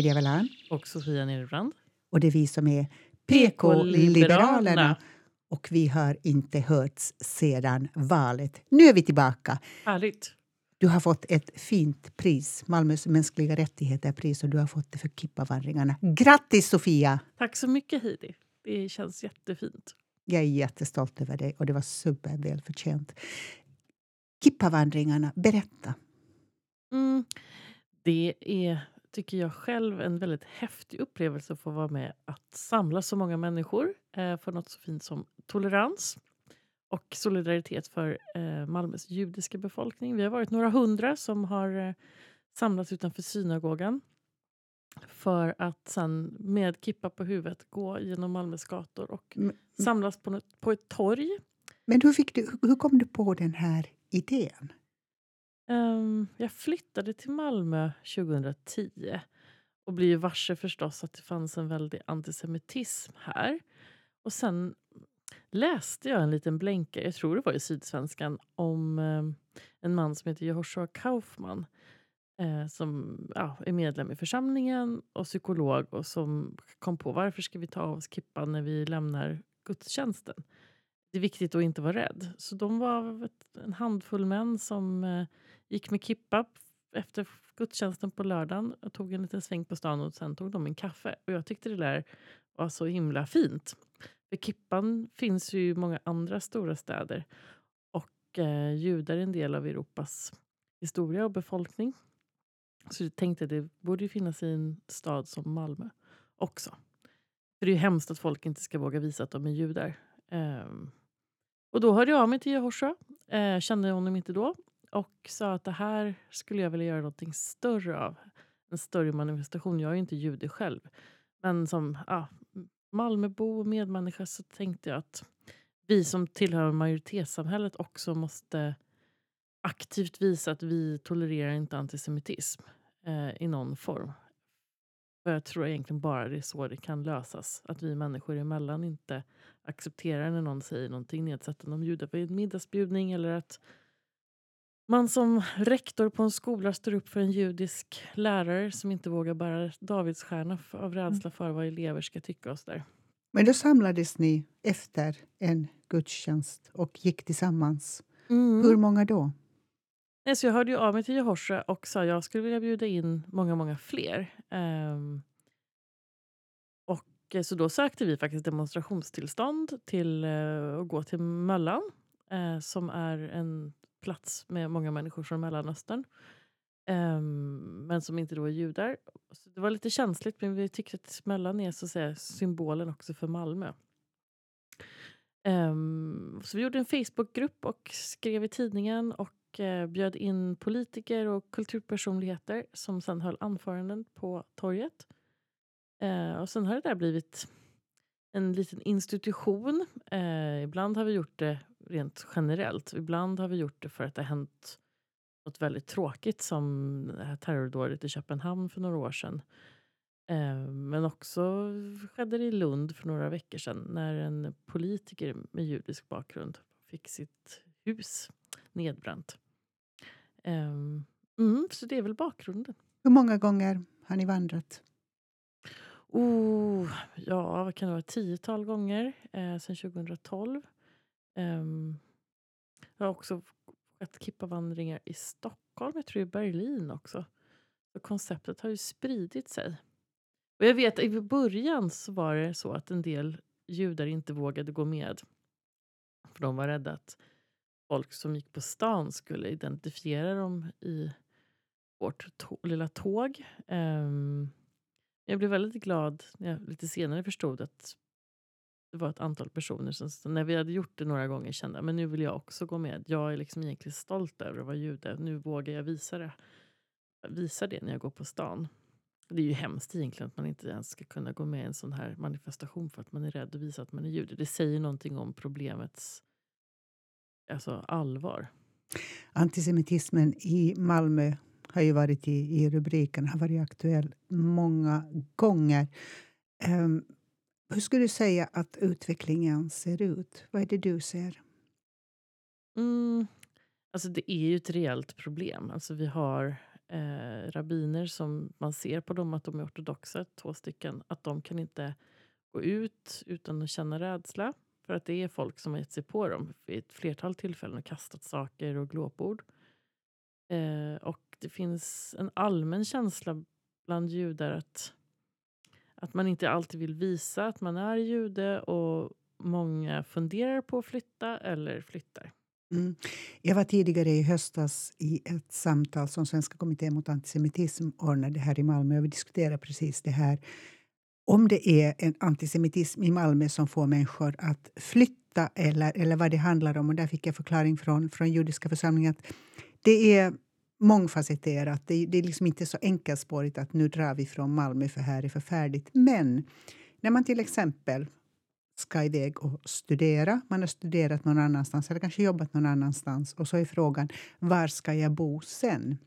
Heidi Avellan. Och Sofia Nerbrand. Och det är vi som är PK-liberalerna. Och vi har inte hörts sedan valet. Nu är vi tillbaka. Härligt. Du har fått ett fint pris, Malmös mänskliga rättigheter-pris, och du har fått det för Kippavandringarna. Grattis Sofia! Tack så mycket Heidi. Det känns jättefint. Jag är jättestolt över dig och det var supervälförtjänt. Kippavandringarna, berätta. Mm, det är, tycker jag själv, en väldigt häftig upplevelse att få vara med att samla så många människor eh, för något så fint som tolerans och solidaritet för eh, Malmös judiska befolkning. Vi har varit några hundra som har eh, samlats utanför synagogan för att sen med kippa på huvudet gå genom Malmös gator och mm. samlas på, ett, på ett torg. Men hur, fick du, hur kom du på den här idén? Um, jag flyttade till Malmö 2010 och blev varse förstås att det fanns en väldig antisemitism här. Och sen läste jag en liten blänkare, jag tror det var i Sydsvenskan, om um, en man som heter Jehoshua Kaufman eh, som ja, är medlem i församlingen och psykolog och som kom på varför ska vi ta av oss kippan när vi lämnar gudstjänsten. Det är viktigt att inte vara rädd. Så de var en handfull män som eh, gick med kippa efter gudstjänsten på lördagen och tog en liten sväng på stan och sen tog de en kaffe. Och jag tyckte det där var så himla fint. För kippan finns ju i många andra stora städer och eh, judar är en del av Europas historia och befolkning. Så jag tänkte att det borde ju finnas i en stad som Malmö också. För det är ju hemskt att folk inte ska våga visa att de är judar. Um, och då hörde jag av mig till Jehoshua, eh, kände honom inte då och sa att det här skulle jag vilja göra någonting större av. En större manifestation. Jag är ju inte jude själv. Men som ah, Malmöbo och medmänniska så tänkte jag att vi som tillhör majoritetssamhället också måste aktivt visa att vi tolererar inte antisemitism eh, i någon form. För jag tror egentligen bara det är så det kan lösas. Att vi människor emellan inte accepterar när någon säger någonting nedsättande om judar vid en middagsbjudning eller att man som rektor på en skola står upp för en judisk lärare som inte vågar bära Davidsstjärna av rädsla mm. för vad elever ska tycka. oss där. Men då samlades ni efter en gudstjänst och gick tillsammans. Mm. Hur många då? Nej, så jag hörde ju av mig till Jehoshua och sa att jag skulle vilja bjuda in många, många fler. Um, och eh, Så då sökte vi faktiskt demonstrationstillstånd till uh, att gå till Möllan uh, som är en plats med många människor från Mellanöstern. Um, men som inte då är judar. Så det var lite känsligt, men vi tyckte att Möllan är så att säga, symbolen också för Malmö. Um, så vi gjorde en Facebookgrupp och skrev i tidningen och och eh, bjöd in politiker och kulturpersonligheter som sen höll anföranden på torget. Eh, och sen har det där blivit en liten institution. Eh, ibland har vi gjort det rent generellt. Ibland har vi gjort det för att det har hänt något väldigt tråkigt som det här terrordådet i Köpenhamn för några år sedan. Men också skedde det i Lund för några veckor sedan när en politiker med judisk bakgrund fick sitt hus nedbränt. Um, mm, så det är väl bakgrunden. Hur många gånger har ni vandrat? Oh, ja, vad kan det vara? Tiotal gånger eh, sedan 2012. Um, ehm, jag har också skett kippavandringar i Stockholm, jag tror i Berlin också. Så konceptet har ju spridit sig. Och jag vet i början så var det så att en del judar inte vågade gå med. För de var rädda att folk som gick på stan skulle identifiera dem i vårt lilla tåg. Um, jag blev väldigt glad när jag lite senare förstod att det var ett antal personer som när vi hade gjort det några gånger kände men nu vill jag också gå med. Jag är liksom egentligen stolt över att vara jude. Nu vågar jag visa det. Visa det när jag går på stan. Det är ju hemskt egentligen att man inte ens ska kunna gå med i en sån här manifestation för att man är rädd att visa att man är jude. Det säger någonting om problemets alltså, allvar. Antisemitismen i Malmö har ju varit i, i rubriken, har varit aktuell många gånger. Um, hur skulle du säga att utvecklingen ser ut? Vad är det du ser? Mm, alltså det är ju ett reellt problem. Alltså vi har eh, rabbiner som man ser på dem att de är ortodoxa, två stycken, att de kan inte gå ut utan att känna rädsla. För att det är folk som har gett sig på dem vid ett flertal tillfällen och kastat saker och glåpord. Eh, och det finns en allmän känsla bland judar att, att man inte alltid vill visa att man är jude och många funderar på att flytta eller flyttar. Mm. Jag var tidigare i höstas i ett samtal som Svenska kommittén mot antisemitism ordnade här i Malmö. Och vi diskuterade precis det här. Om det är en antisemitism i Malmö som får människor att flytta eller, eller vad det handlar om. Och där fick jag förklaring från, från judiska församlingen att det är mångfacetterat. Det, det är liksom inte så enkelspårigt att nu drar vi från Malmö för här är förfärligt. Men när man till exempel ska iväg och studera. Man har studerat någon annanstans eller kanske jobbat någon annanstans. Och så är frågan var ska jag bo sen?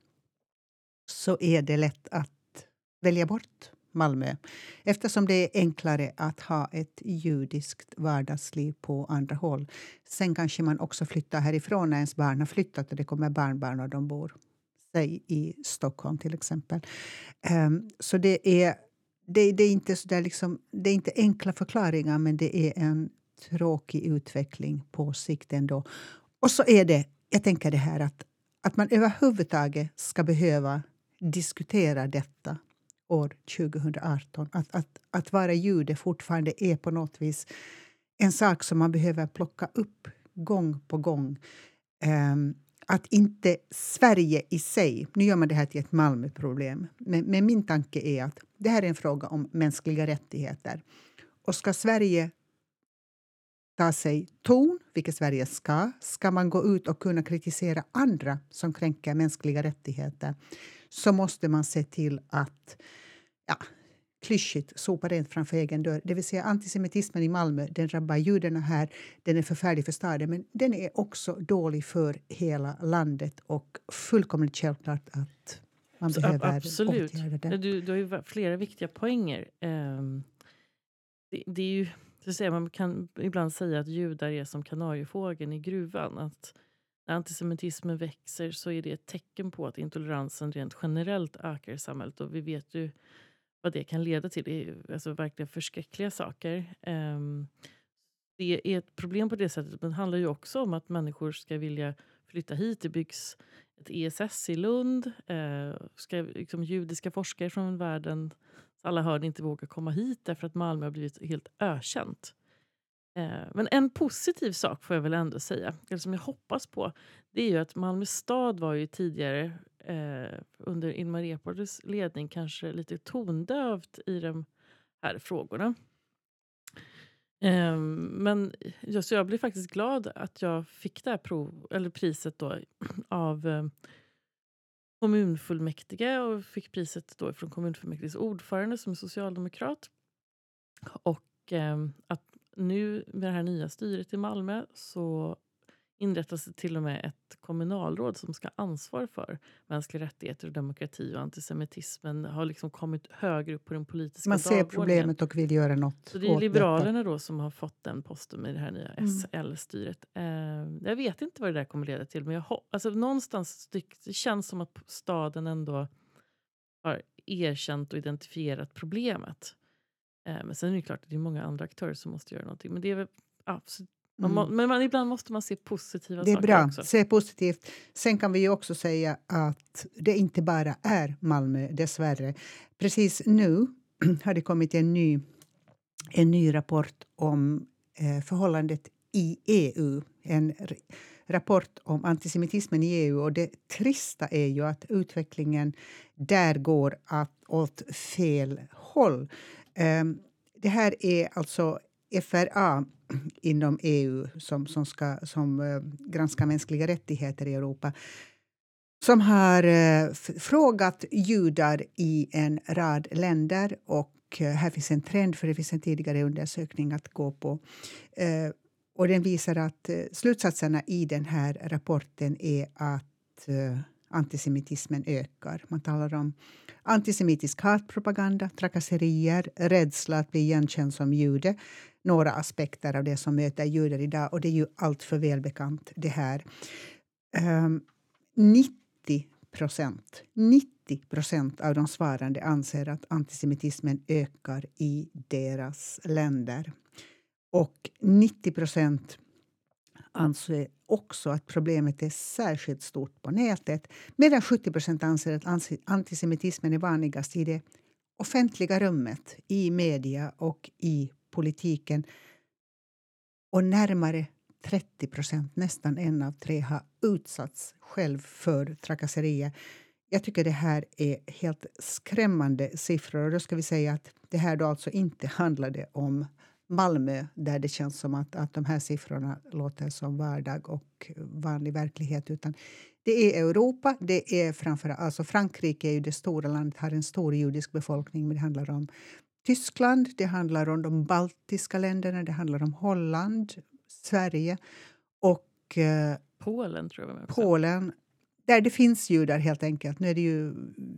Så är det lätt att välja bort Malmö eftersom det är enklare att ha ett judiskt vardagsliv på andra håll. Sen kanske man också flyttar härifrån när ens barn har flyttat och det kommer barnbarn och de bor säg i Stockholm till exempel. Um, så det är det, det, är inte så där liksom, det är inte enkla förklaringar, men det är en tråkig utveckling på sikt ändå. Och så är det, jag tänker det här att, att man överhuvudtaget ska behöva diskutera detta år 2018. Att, att, att vara jude fortfarande är på något vis en sak som man behöver plocka upp gång på gång. Um, att inte Sverige i sig... Nu gör man det här till ett Malmöproblem. Men, men min tanke är att det här är en fråga om mänskliga rättigheter. Och ska Sverige ta sig ton, vilket Sverige ska, ska man gå ut och kunna kritisera andra som kränker mänskliga rättigheter så måste man se till att ja, klyschigt sopa rent framför egen dörr. Det vill säga antisemitismen i Malmö den drabbar judarna här, den är förfärlig för staden men den är också dålig för hela landet och fullkomligt självklart att man Så, behöver absolut. åtgärda det. Du, du har ju flera viktiga poänger. Um, det, det, är ju, så säga, man kan ibland säga att judar är som kanariefågeln i gruvan. Att när antisemitismen växer så är det ett tecken på att intoleransen rent generellt ökar i samhället. Och vi vet ju vad det kan leda till. Det är alltså verkligen förskräckliga saker. Ehm, det är ett problem på det sättet, men det handlar ju också om att människor ska vilja flytta hit. Det byggs ett ESS i Lund. Ehm, ska, liksom, judiska forskare från världen, alla hörn, inte våga komma hit därför att Malmö har blivit helt ökänt. Eh, men en positiv sak får jag väl ändå säga, eller som jag hoppas på, det är ju att Malmö stad var ju tidigare eh, under Ilmar Reepalus ledning kanske lite tondövt i de här frågorna. Eh, men just, jag blev faktiskt glad att jag fick det här prov, eller priset då, av eh, kommunfullmäktige och fick priset då från kommunfullmäktiges ordförande som är socialdemokrat. Och eh, att nu med det här nya styret i Malmö så inrättas det till och med ett kommunalråd som ska ha ansvar för mänskliga rättigheter och demokrati och antisemitismen har liksom kommit högre upp på den politiska Man ser problemet och vill göra något Så det är Liberalerna då som har fått den posten med det här nya mm. SL-styret. Eh, jag vet inte vad det där kommer leda till men jag alltså, någonstans det känns som att staden ändå har erkänt och identifierat problemet. Eh, men sen är det klart att det är många andra aktörer som måste göra någonting. Men det är väl, ja, Mm. Må, men man, ibland måste man se positiva det är saker bra. också. Se positivt. Sen kan vi ju också säga att det inte bara är Malmö, dessvärre. Precis nu har det kommit en ny, en ny rapport om eh, förhållandet i EU. En rapport om antisemitismen i EU. Och Det trista är ju att utvecklingen där går att, åt fel håll. Um, det här är alltså FRA inom EU som, som, ska, som eh, granskar mänskliga rättigheter i Europa som har eh, frågat judar i en rad länder. Och eh, Här finns en trend, för det finns en tidigare undersökning att gå på. och Den visar att slutsatserna i den här rapporten är att antisemitismen ökar. Man talar om antisemitisk hatpropaganda, trakasserier, rädsla att bli igenkänd som jude några aspekter av det som möter judar idag och det är ju allt för välbekant det här. Ehm, um, 90 procent 90 procent av de svarande anser att antisemitismen ökar i deras länder. Och 90 procent anser också att problemet är särskilt stort på nätet medan 70 procent anser att antisemitismen är vanligast i det offentliga rummet, i media och i politiken. Och närmare 30 procent, nästan en av tre, har utsatts själv för trakasserier. Jag tycker det här är helt skrämmande siffror. Och då ska vi säga att det här då alltså inte handlade om Malmö där det känns som att, att de här siffrorna låter som vardag och vanlig verklighet. Utan det är Europa, det är framförallt, alltså Frankrike är ju det stora landet, har en stor judisk befolkning men det handlar om Tyskland, det handlar om de baltiska länderna, det handlar om Holland, Sverige och eh, Polen. tror jag Polen, där det finns judar helt enkelt. Nu är det ju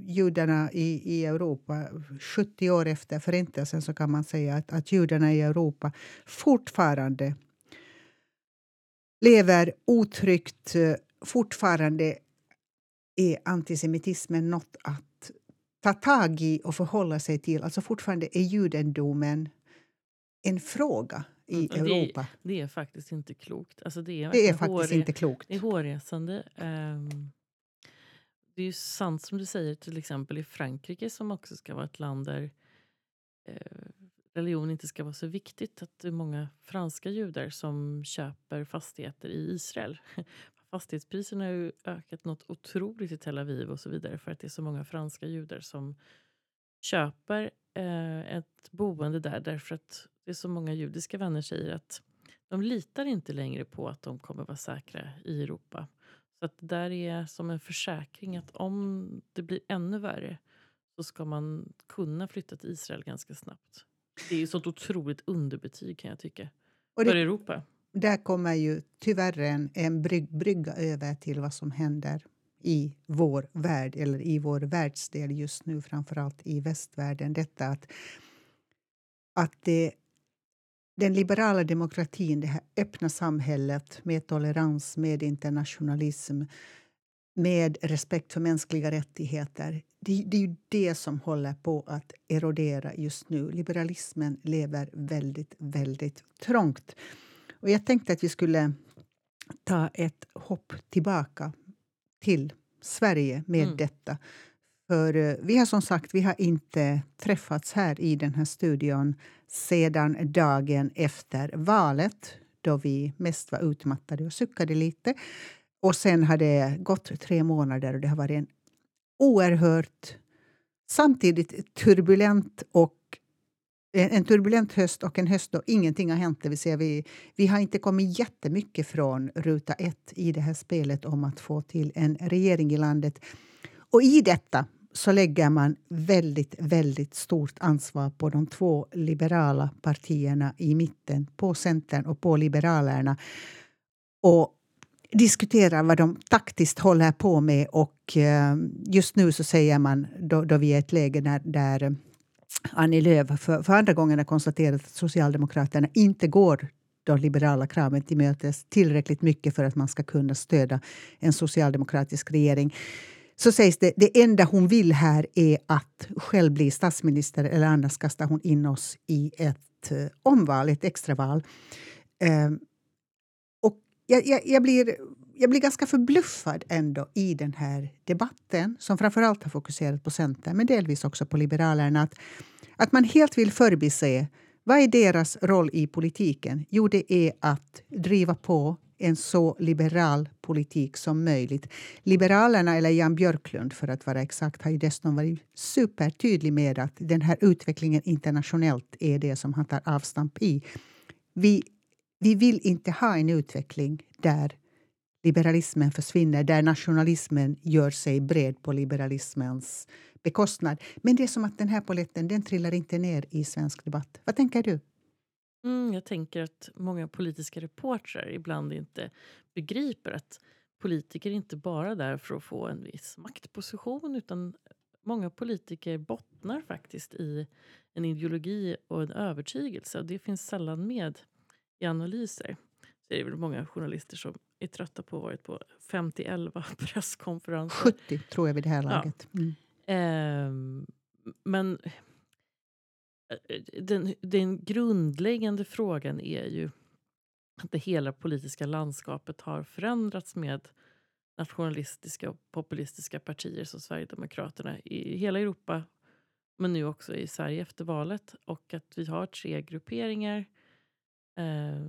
judarna i, i Europa, 70 år efter Förintelsen så kan man säga att, att judarna i Europa fortfarande lever otryggt. Fortfarande är antisemitismen något att ta tag i och förhålla sig till. Alltså fortfarande är judendomen en fråga i mm, Europa. Det, det, är faktiskt inte klokt. Alltså det är, det är faktiskt inte klokt. Det är hårresande. Um, det är ju sant som du säger, till exempel i Frankrike som också ska vara ett land där eh, religion inte ska vara så viktigt. Att det är många franska judar som köper fastigheter i Israel. Fastighetspriserna har ju ökat något otroligt i Tel Aviv och så vidare för att det är så många franska judar som köper eh, ett boende där därför att det är så många judiska vänner säger att de litar inte längre på att de kommer vara säkra i Europa. Så att det där är som en försäkring att om det blir ännu värre så ska man kunna flytta till Israel ganska snabbt. Det är ett sånt otroligt underbetyg kan jag tycka. Och det, för Europa. Där kommer ju tyvärr en, en bryg, brygga över till vad som händer i vår värld eller i vår världsdel just nu, framförallt i västvärlden. Detta att, att det, den liberala demokratin, det här öppna samhället med tolerans, med internationalism med respekt för mänskliga rättigheter. Det, det, är ju det som håller på att erodera just nu. Liberalismen lever väldigt, väldigt trångt. Och jag tänkte att vi skulle ta ett hopp tillbaka till Sverige med mm. detta. För eh, vi har som sagt vi har inte träffats här i den här studion sedan dagen efter valet då vi mest var utmattade och suckade lite. Och sen har det gått tre månader och det har varit en oerhört samtidigt turbulent och eh, en turbulent höst och en höst då ingenting har hänt. Det vill säga vi, vi har inte kommit jättemycket från ruta ett i det här spelet om att få till en regering i landet. Och i detta så lägger man väldigt, väldigt stort ansvar på de två liberala partierna i mitten, på Centern och på Liberalerna. Och diskuterar vad de taktiskt håller på med. Och eh, just nu så säger man, då, då vi är i ett läge där, där Annie Lööf för, för andra gången har konstaterat att Socialdemokraterna inte går de liberala kraven till mötes tillräckligt mycket för att man ska kunna stödja en socialdemokratisk regering så sägs det det enda hon vill här är att själv bli statsminister eller annars kastar hon in oss i ett eh, omval, ett extraval. Ehm, och jag, jag, jag, blir, jag blir ganska förbluffad ändå i den här debatten som framförallt har fokuserat på Centern men delvis också på Liberalerna. Att, att man helt vill förbise vad är deras roll i politiken? Jo, det är att driva på en så liberal politik som möjligt. Liberalerna, eller Jan Björklund för att vara exakt, har ju dessutom varit supertydlig med att den här utvecklingen internationellt är det som han tar avstamp i. Vi, vi vill inte ha en utveckling där liberalismen försvinner, där nationalismen gör sig bred på liberalismens bekostnad. Men det är som att den här poletten den trillar inte ner i svensk debatt. Vad tänker du? Mm, jag tänker att många politiska reportrar ibland inte begriper att politiker inte bara är där för att få en viss maktposition utan många politiker bottnar faktiskt i en ideologi och en övertygelse. Och det finns sällan med i analyser. Så är det väl många journalister som är trötta på varit på 50-11 presskonferenser. 70 tror jag vid det här laget. Ja. Mm. Eh, men Eh, eh, den, den grundläggande frågan är ju att det hela politiska landskapet har förändrats med nationalistiska och populistiska partier som Sverigedemokraterna i hela Europa men nu också i Sverige efter valet. Och att vi har tre grupperingar. Eh,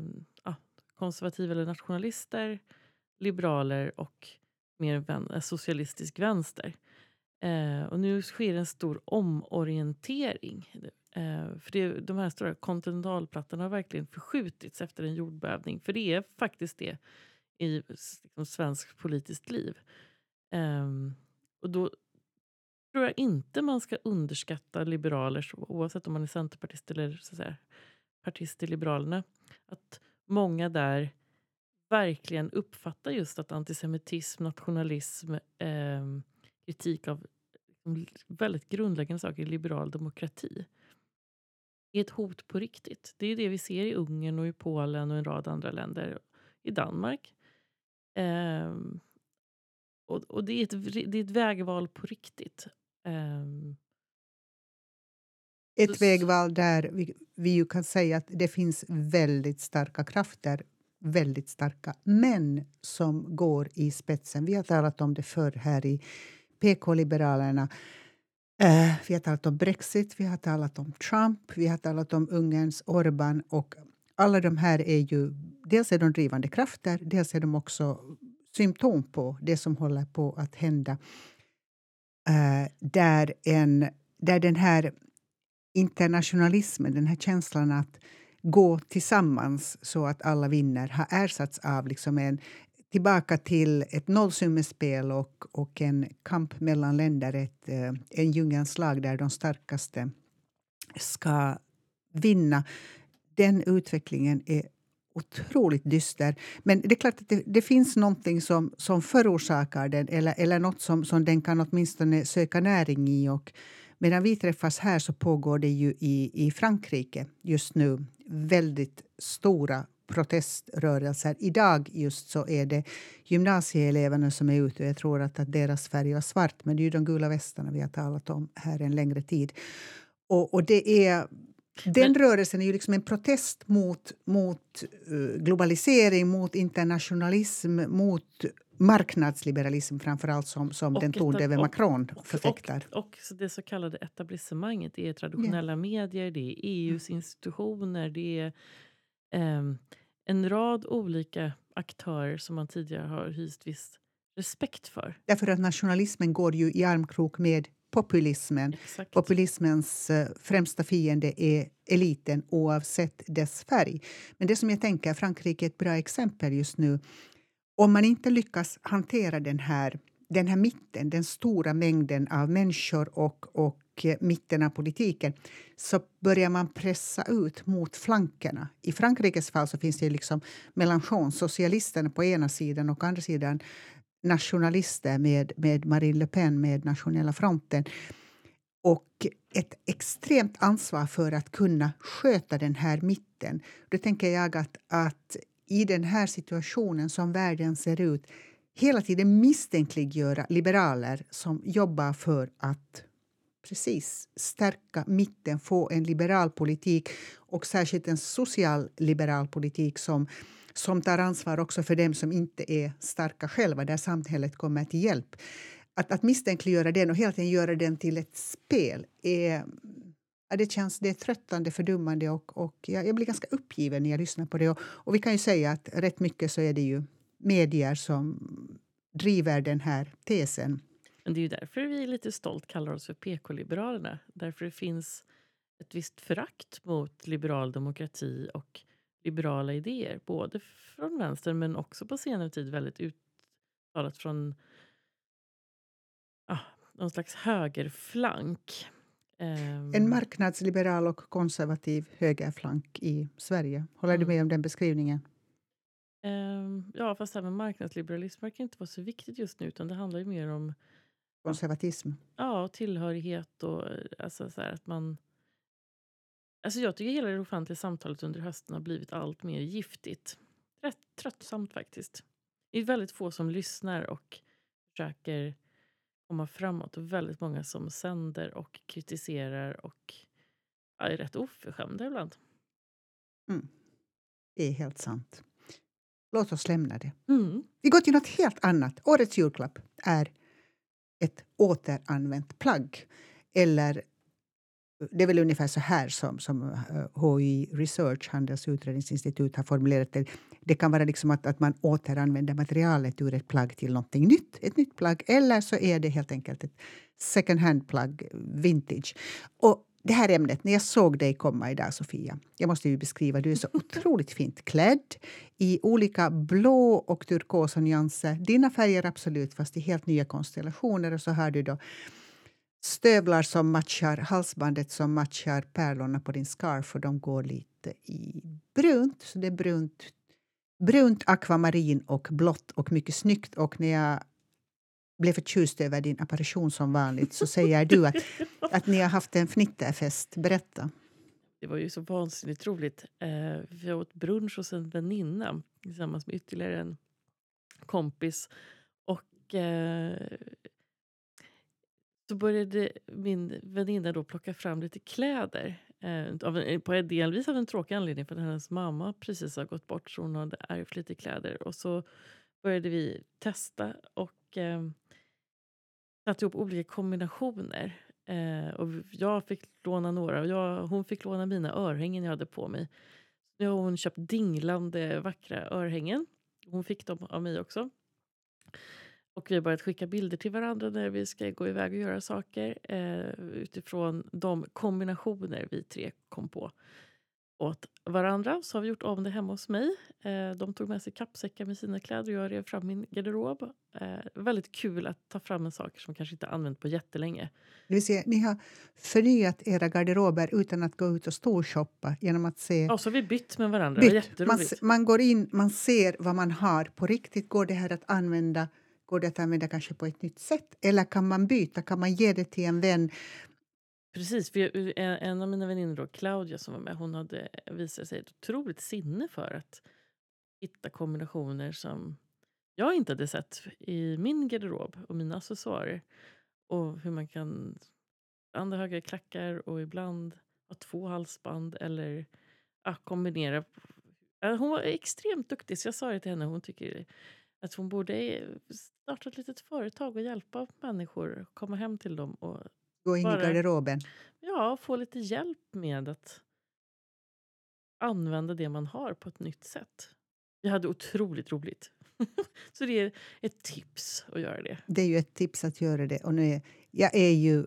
ja, konservativa eller nationalister, liberaler och mer vän, eh, socialistisk vänster. Eh, och nu sker en stor omorientering. Eh, för det, de här stora kontinentalplattorna har verkligen förskjutits efter en jordbävning. För det är faktiskt det i liksom, svenskt politiskt liv. Eh, och då tror jag inte man ska underskatta liberaler, oavsett om man är centerpartist eller så att säga, partist i Liberalerna. Att många där verkligen uppfattar just att antisemitism, nationalism, eh, kritik av liksom, väldigt grundläggande saker i liberal demokrati är ett hot på riktigt. Det är det vi ser i Ungern och i Polen och en rad andra länder. I Danmark. Eh, och, och det, är ett, det är ett vägval på riktigt. Eh, ett vägval där vi, vi ju kan säga att det finns väldigt starka krafter väldigt starka män som går i spetsen. Vi har talat om det förr här i PK-liberalerna. Uh, vi har talat om Brexit, vi har talat om Trump, vi har talat om Ungerns Orban. Och alla de här är ju... Dels är de drivande krafter, dels är de också symptom på det som håller på att hända. Uh, där, en, där den här internationalismen, den här känslan att gå tillsammans så att alla vinner har ersatts av liksom en, tillbaka till ett nollsummespel och, och en kamp mellan länder, ett, eh, en djungelns lag där de starkaste ska vinna. Den utvecklingen är otroligt dyster. Men det är klart att det, det, finns någonting som, som förorsakar den eller, eller något som, som den kan åtminstone söka näring i. Och medan vi träffas här så pågår det ju i, i Frankrike just nu väldigt stora proteströrelser. Idag just så är det gymnasieeleverna som är ute. Jag tror att, att deras färg var svart, men det är ju de gula västarna vi har talat om här en längre tid. Och, och det är den rörelsen är ju liksom en protest mot, mot uh, globalisering, mot internationalism, mot marknadsliberalism framför allt som, som den tondöve Macron förfäktar. Och, och, och, det så kallade etablissemanget. Det är traditionella yeah. medier, det är EUs mm. institutioner, det är en rad olika aktörer som man tidigare har hyst viss respekt för. Därför att nationalismen går ju i armkrok med populismen. Exakt. Populismens uh, främsta fiende är eliten oavsett dess färg. Men det som jag tänker, Frankrike är ett bra exempel just nu om man inte lyckas hantera den här, den här mitten, den stora mängden av människor och, och mitten av politiken så börjar man pressa ut mot flankerna. I Frankrikes fall så finns det liksom Mélenchon, socialisterna på ena sidan och andra sidan nationalister med, med Marine Le Pen, med Nationella fronten och ett extremt ansvar för att kunna sköta den här mitten. Då tänker jag att, att i den här situationen som världen ser ut hela tiden misstänkliggöra liberaler som jobbar för att precis stärka mitten, få en liberal politik och särskilt en socialliberal politik som, som tar ansvar också för dem som inte är starka själva, där samhället kommer till hjälp. Att, att misstänkliggöra den och hela tiden göra den till ett spel är Ja, det känns det är tröttande, fördummande och, och jag, jag, blir ganska uppgiven när jag lyssnar på det. Och, och, vi kan ju säga att rätt mycket så är det ju medier som driver den här tesen. Men det är ju därför vi lite stolt kallar oss för PK-liberalerna. Därför det finns ett visst förakt mot liberal demokrati och liberala idéer. Både från vänster men också på senare tid väldigt uttalat från ah, någon slags högerflank. Um, en marknadsliberal och konservativ högerflank i Sverige. Håller mm. du med om den beskrivningen? Um, ja, fast med marknadsliberalism verkar inte vara så viktigt just nu. Utan det handlar ju mer om konservatism. Ja, och tillhörighet och alltså, så att man... Alltså jag tycker hela det offentliga samtalet under hösten har blivit allt mer giftigt. Rätt tröttsamt faktiskt. det är väldigt få som lyssnar och försöker komma framåt och väldigt många som sänder och kritiserar och är rätt oförskämda ibland. Mm. Det är helt sant. Låt oss lämna det. Mm. Vi går till något helt annat. Årets julklapp är ett återanvänt plagg. Eller det är väl ungefär så här som, som eh, HI Research, Handels utredningsinstitut, har formulerat det. Det kan vara liksom att, att man återanvänder materialet ur ett plagg till någonting nytt, ett nytt plagg. Eller så är det helt enkelt ett second hand-plagg, vintage. Och det här ämnet, när jag såg dig komma idag, Sofia, jag måste ju beskriva, du är så otroligt fint klädd i olika blå och turkosa nyanser. Dina färger absolut, fast i helt nya konstellationer. Och så har du då stövlar som matchar halsbandet som matchar pärlorna på din scarf och de går lite i brunt. Så det är brunt, brunt akvamarin och blått och mycket snyggt. Och när jag blev förtjust över din apparition som vanligt så säger du att, att ni har haft en fnitterfest. Berätta. Det var ju så vansinnigt roligt. Eh, vi åt brunch hos en väninna tillsammans med ytterligare en kompis. Och eh, så började min väninna då plocka fram lite kläder. Eh, av en, på delvis av en tråkig anledning, för hennes mamma precis har gått bort så hon hade ärvt lite kläder. Och så började vi testa och eh, satte ihop olika kombinationer. Eh, och jag fick låna några och jag, hon fick låna mina örhängen jag hade på mig. Nu har hon köpt dinglande vackra örhängen. Hon fick dem av mig också. Och vi har börjat skicka bilder till varandra när vi ska gå iväg och göra saker eh, utifrån de kombinationer vi tre kom på åt varandra. Så har vi gjort om det hemma hos mig. Eh, de tog med sig kappsäckar med sina kläder och jag rev fram min garderob. Eh, väldigt kul att ta fram en sak som kanske inte använt på jättelänge. Det vill säga, ni har förnyat era garderober utan att gå ut och storshoppa genom att se... Ja, så har vi bytt med varandra. Bytt. Man, man går in, man ser vad man har på riktigt. Går det här att använda Går det att använda kanske på ett nytt sätt? Eller kan man byta? Kan man ge det till en vän? Precis, för eh, en av mina väninnor, Claudia, som var med, hon hade visat sig ett otroligt sinne för att hitta kombinationer som jag inte hade sett i min garderob och mina accessoarer. Och hur man kan använda höga klackar och ibland ha två halsband eller ja, kombinera. Hon var extremt duktig, så jag sa det till henne. Hon tycker att hon borde starta ett litet företag och hjälpa människor komma hem till dem. Och Gå in bara, i garderoben? Ja, få lite hjälp med att använda det man har på ett nytt sätt. Vi hade otroligt roligt. Så det är ett tips att göra det. Det är ju ett tips att göra det. Och nu är, jag är ju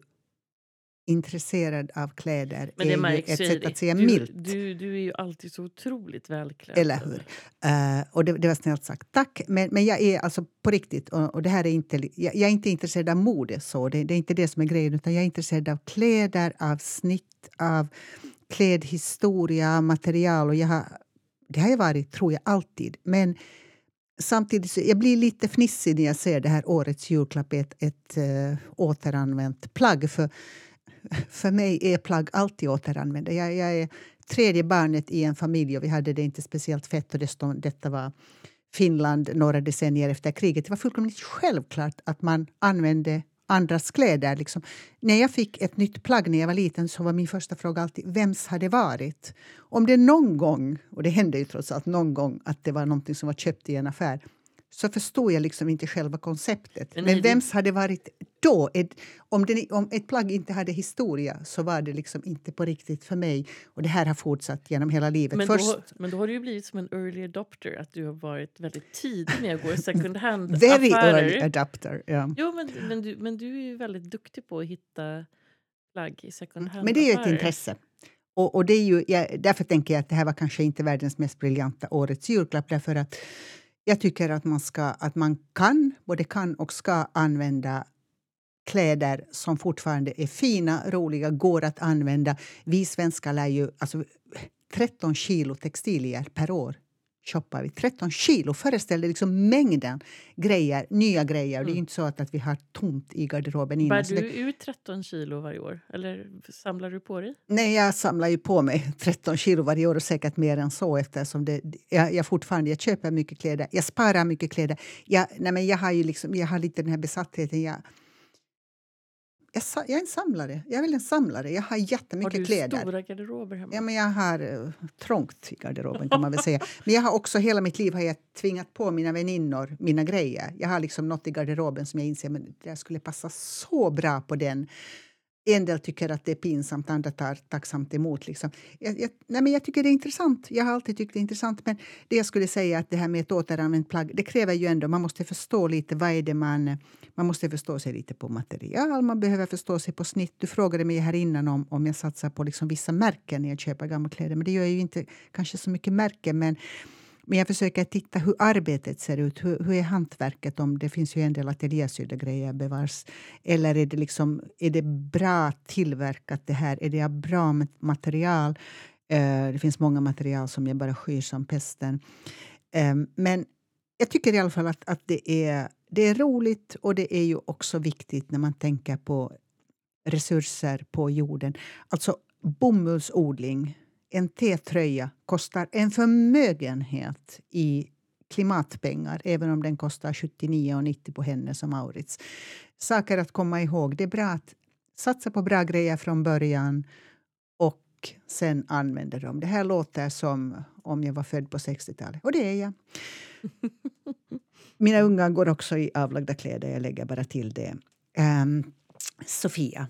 intresserad av kläder Men det är märks ett sätt att säga du, milt. Du, du är ju alltid så otroligt välklädd. Eller hur? Uh, och det, det, var snällt sagt. Tack! Men, men jag är alltså på riktigt, och, och det här är inte, jag, jag, är inte intresserad av mode, så det, det, är inte det som är grejen. Utan jag är intresserad av kläder, av snitt, av klädhistoria, material. Och jag har, det har jag varit, tror jag, alltid. Men samtidigt så jag blir lite fnissig när jag ser det här årets julklapp, ett, ett uh, återanvänt plagg. För för mig är plagg alltid återanvända. Jag, jag är tredje barnet i en familj och vi hade det inte speciellt fett. Och dessutom, detta var Finland några decennier efter kriget. Det var fullkomligt självklart att man använde andras kläder. Liksom. När jag fick ett nytt plagg när jag var liten så var min första fråga alltid vems har det varit? Om det någon gång, och det hände ju trots allt någon gång att det var någonting som var köpt i en affär så förstod jag liksom inte själva konceptet. Men, Men vems hade varit då? Om, den, om ett plagg inte hade historia så var det liksom inte på riktigt för mig. Och Det här har fortsatt genom hela livet. Men, Först, då, men då har du blivit som en early adopter. Att du har varit väldigt tidig med att gå i second hand-affärer. Very early adopter, ja. Jo, men, men, du, men du är ju väldigt duktig på att hitta plagg i second hand-affärer. Men det är ju ett intresse. Och, och det är ju, jag, därför tänker jag att det här var kanske inte världens mest briljanta årets julklapp. Därför att jag tycker att man, ska, att man kan, både kan och ska använda kläder som fortfarande är fina, roliga, går att använda. Vi svenskar lär ju alltså, 13 kilo textilier per år shoppar vi. 13 kilo! Föreställ dig liksom mängden grejer, nya grejer. Mm. Det är Mm. inte så att, att vi har tomt i garderoben. Bär du det, ut 13 kilo varje år? Eller samlar du på dig? nej, jag samlar ju på mig 13 kilo varje år och säkert mer än så eftersom det, jag, jag fortfarande jag köper mycket kläder. Jag sparar mycket kläder. Jag, nej, men jag, har ju liksom, jag har lite den här besattheten. Jag, jag, jag är en samlare. Jag väl en samlare. Jag har Har jättemycket du kläder. stora garderober hemma? Ja, men jag har uh, trångt i garderoben kan man väl säga. Men jag har också hela mitt liv har jag tvingat på mina väninnor mina grejer. Jag har liksom något i garderoben som jag inser men det skulle passa så bra på den. En del tycker att det är pinsamt, andra tar tacksamt emot. Liksom. Jag, jag, nej, men jag tycker det är intressant. Jag har alltid tyckt det är intressant. Men det jag skulle säga att det här med ett återanvänt plagg, det kräver ju ändå, man måste förstå lite vad är det man... Man måste förstå sig lite på material, man behöver förstå sig på snitt. Du frågade mig här innan om, om jag satsar på liksom vissa märken när jag köper gamla kläder. Men det gör jag ju inte kanske så mycket märken. Men, men jag försöker titta hur arbetet ser ut. Hur, hur är hantverket? Om det finns ju en del ateljésydda grejer bevars. Eller är det, liksom, är det bra tillverkat det här? Är det bra material? Eh, det finns många material som jag bara skyr som pesten. Eh, men jag tycker i alla fall att, att det, är, det är roligt och det är ju också viktigt när man tänker på resurser på jorden. Alltså bomullsodling, en T-tröja kostar en förmögenhet i klimatpengar även om den kostar 79,90 på henne som Maurits. Saker att komma ihåg. Det är bra att satsa på bra grejer från början och sen använda dem. Det här låter som om jag var född på 60-talet, och det är jag. Mina unga går också i avlagda kläder, jag lägger bara till det. Ehm, Sofia,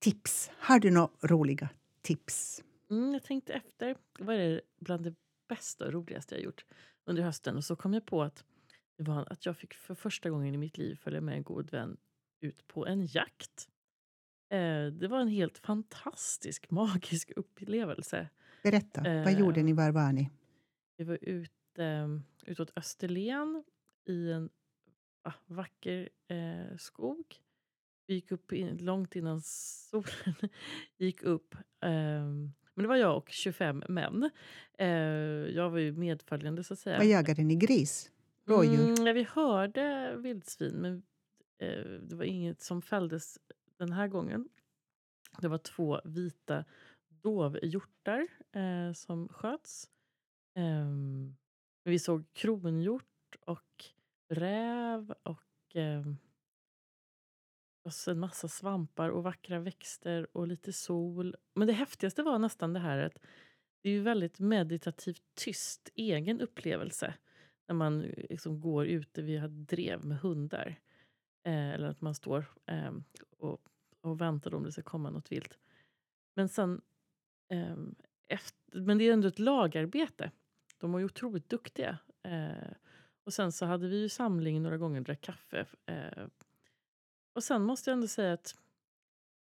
tips. Har du några roliga tips? Mm, jag tänkte efter. Vad är det bland det bästa och roligaste jag gjort under hösten? Och så kom jag på att det var att jag fick för första gången i mitt liv följa med en god vän ut på en jakt. Eh, det var en helt fantastisk, magisk upplevelse. Berätta, vad Eh. gjorde ni? Var var ni? Vi var ute, eh, utåt Österlen i en ah, vacker eh, skog. Vi gick upp in, långt innan solen gick upp. ehm, men det var jag och 25 män. Eh, jag var ju medföljande så att säga. Vad jagade ni? Gris? Rådjur? Mm, vi hörde vildsvin men eh, det var inget som fälldes den här gången. Det var två vita dovhjortar eh, som sköts. Ehm, vi såg kronhjort och räv och och en massa svampar och vackra växter och lite sol. Men det häftigaste var nästan det här att det är ju väldigt meditativt tyst egen upplevelse när man eh, liksom går ute vid hade drev med hundar. Eh, eller att man står eh, och, och väntar om det ska komma något vilt. Men sen Eh, efter, men det är ändå ett lagarbete. De var ju otroligt duktiga. Eh, och sen så hade vi ju samling några gånger och drack kaffe. Eh, och sen måste jag ändå säga att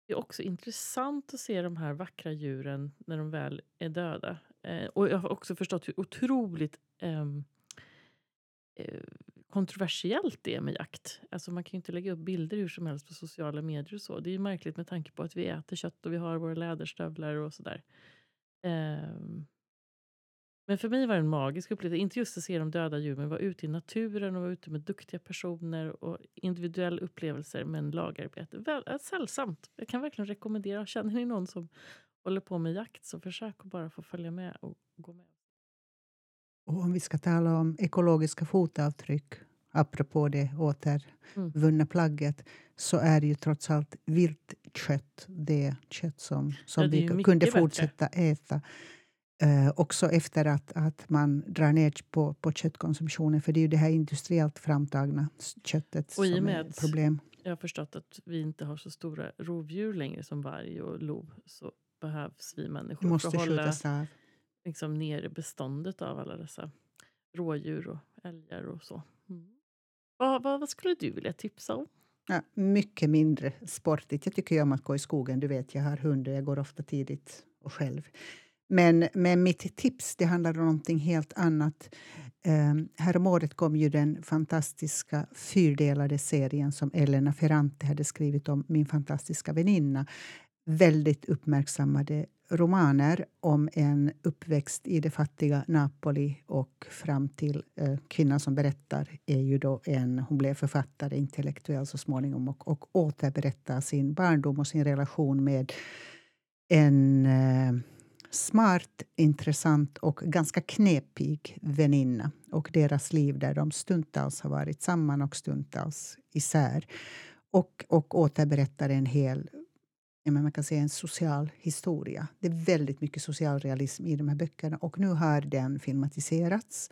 det är också intressant att se de här vackra djuren när de väl är döda. Eh, och jag har också förstått hur otroligt ehm, eh, kontroversiellt det är med jakt. Alltså man kan ju inte lägga upp bilder hur som helst på sociala medier och så. Det är ju märkligt med tanke på att vi äter kött och vi har våra läderstövlar och sådär. Eh, men för mig var det en magisk upplevelse. Inte just att se de döda djuren, men vara ute i naturen och vara ute med duktiga personer och individuella upplevelser med en lagarbete. Väl, äh, sällsamt. Jag kan verkligen rekommendera. Känner ni någon som håller på med jakt så försök att bara få följa med och gå med. Och om vi ska tala om ekologiska fotavtryck, apropå det återvunna plagget, så är det ju trots allt viltkött det kött som, som Ja, vi kunde bättre. fortsätta äta. Eh, också efter att, att man drar ner på, på köttkonsumtionen. För det är ju det här industriellt framtagna köttet Och som är ett problem. Jag har förstått att vi inte har så stora rovdjur längre som varg och lo. Så behövs vi människor måste för att hålla liksom, nere beståndet av alla dessa rådjur och älgar och så. Mm. Vad, vad, vad skulle du vilja tipsa om? Ja, mycket mindre sportigt. Jag tycker ju om att gå i skogen. Du vet, jag har hund och jag går ofta tidigt och själv. Men, men mitt tips det handlar om någonting helt annat. Um, häromåret kom ju den fantastiska fyrdelade serien som Elena Ferrante hade skrivit om Min fantastiska väninna. väldigt uppmärksammade romaner om en uppväxt i det fattiga Napoli och fram till eh, kvinnan som berättar är ju då en, hon blev författare, intellektuell så småningom och, och återberättar sin barndom och sin relation med en eh, smart, intressant och ganska knepig väninna och deras liv där de stundtals har varit samman och stundtals isär. Och, och återberättar en hel man kan säga en social historia. Det är väldigt mycket social realism i de här böckerna och nu har den filmatiserats.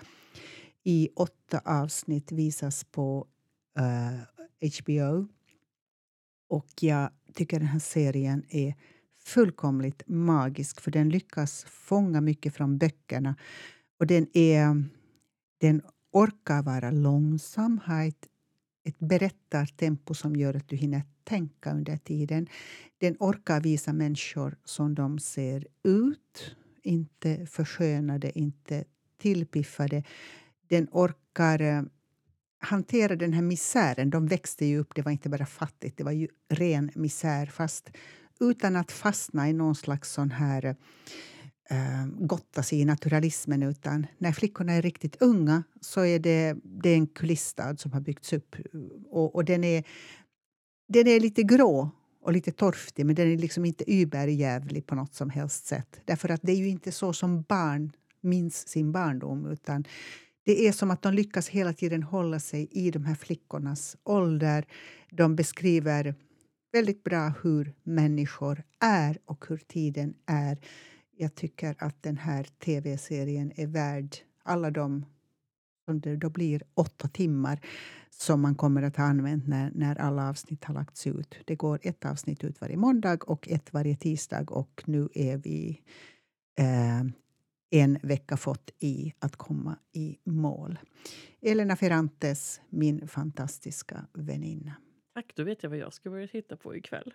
I åtta avsnitt visas på eh, uh, HBO. Och jag tycker den här serien är fullkomligt magisk för den lyckas fånga mycket från böckerna. Och den, är, den orkar vara långsam, ha ett, ett berättartempo som gör att du hinner tänka under tiden. Den orkar visa människor som de ser ut, inte förskönade, inte tillpiffade. Den orkar eh, hantera den här misären. De växte ju upp, det var inte bara fattigt, det var ju ren misär. Fast utan att fastna i någon slags sån här äh, gotta sig i naturalismen. Utan när flickorna är riktigt unga så är det, det är en kulissstad som har byggts upp. Eh, och, och den, är, den är lite grå och lite torftig men den är liksom inte überjävlig på något som helst sätt. Därför att det är ju inte så som barn minns sin barndom. utan det är som att de lyckas hela tiden hålla sig i de här flickornas ålder. De beskriver väldigt bra hur människor är och hur tiden är. Jag tycker att den här tv-serien är värd alla de under då blir åtta timmar som man kommer att ha använt när, när alla avsnitt har lagts ut. Det går ett avsnitt ut varje måndag och ett varje tisdag och nu är vi eh, en vecka fått i att komma i mål. Elena Ferrantes, min fantastiska väninna. Tack, då vet jag vad jag ska börja titta på ikväll.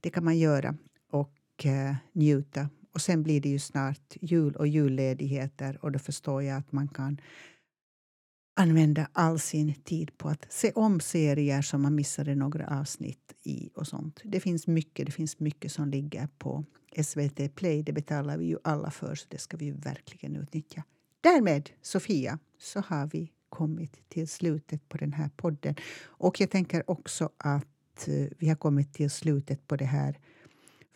Det kan man göra och eh, njuta. Och sen blir det ju snart jul och julledigheter och då förstår jag att man kan använda all sin tid på att se om serier som man missade några avsnitt i. och sånt. Det finns mycket, det finns mycket som ligger på SVT Play. Det betalar vi ju alla för, så det ska vi ju verkligen utnyttja. Därmed, Sofia, så har vi kommit till slutet på den här podden. Och jag tänker också att eh, vi har kommit till slutet på det här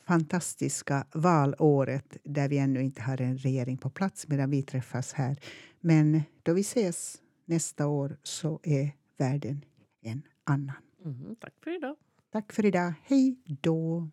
fantastiska valåret där vi ännu inte har en regering på plats medan vi träffas här. Men då vi ses nästa år så är världen en annan. Mm, tack för idag. Tack för idag. Hej då.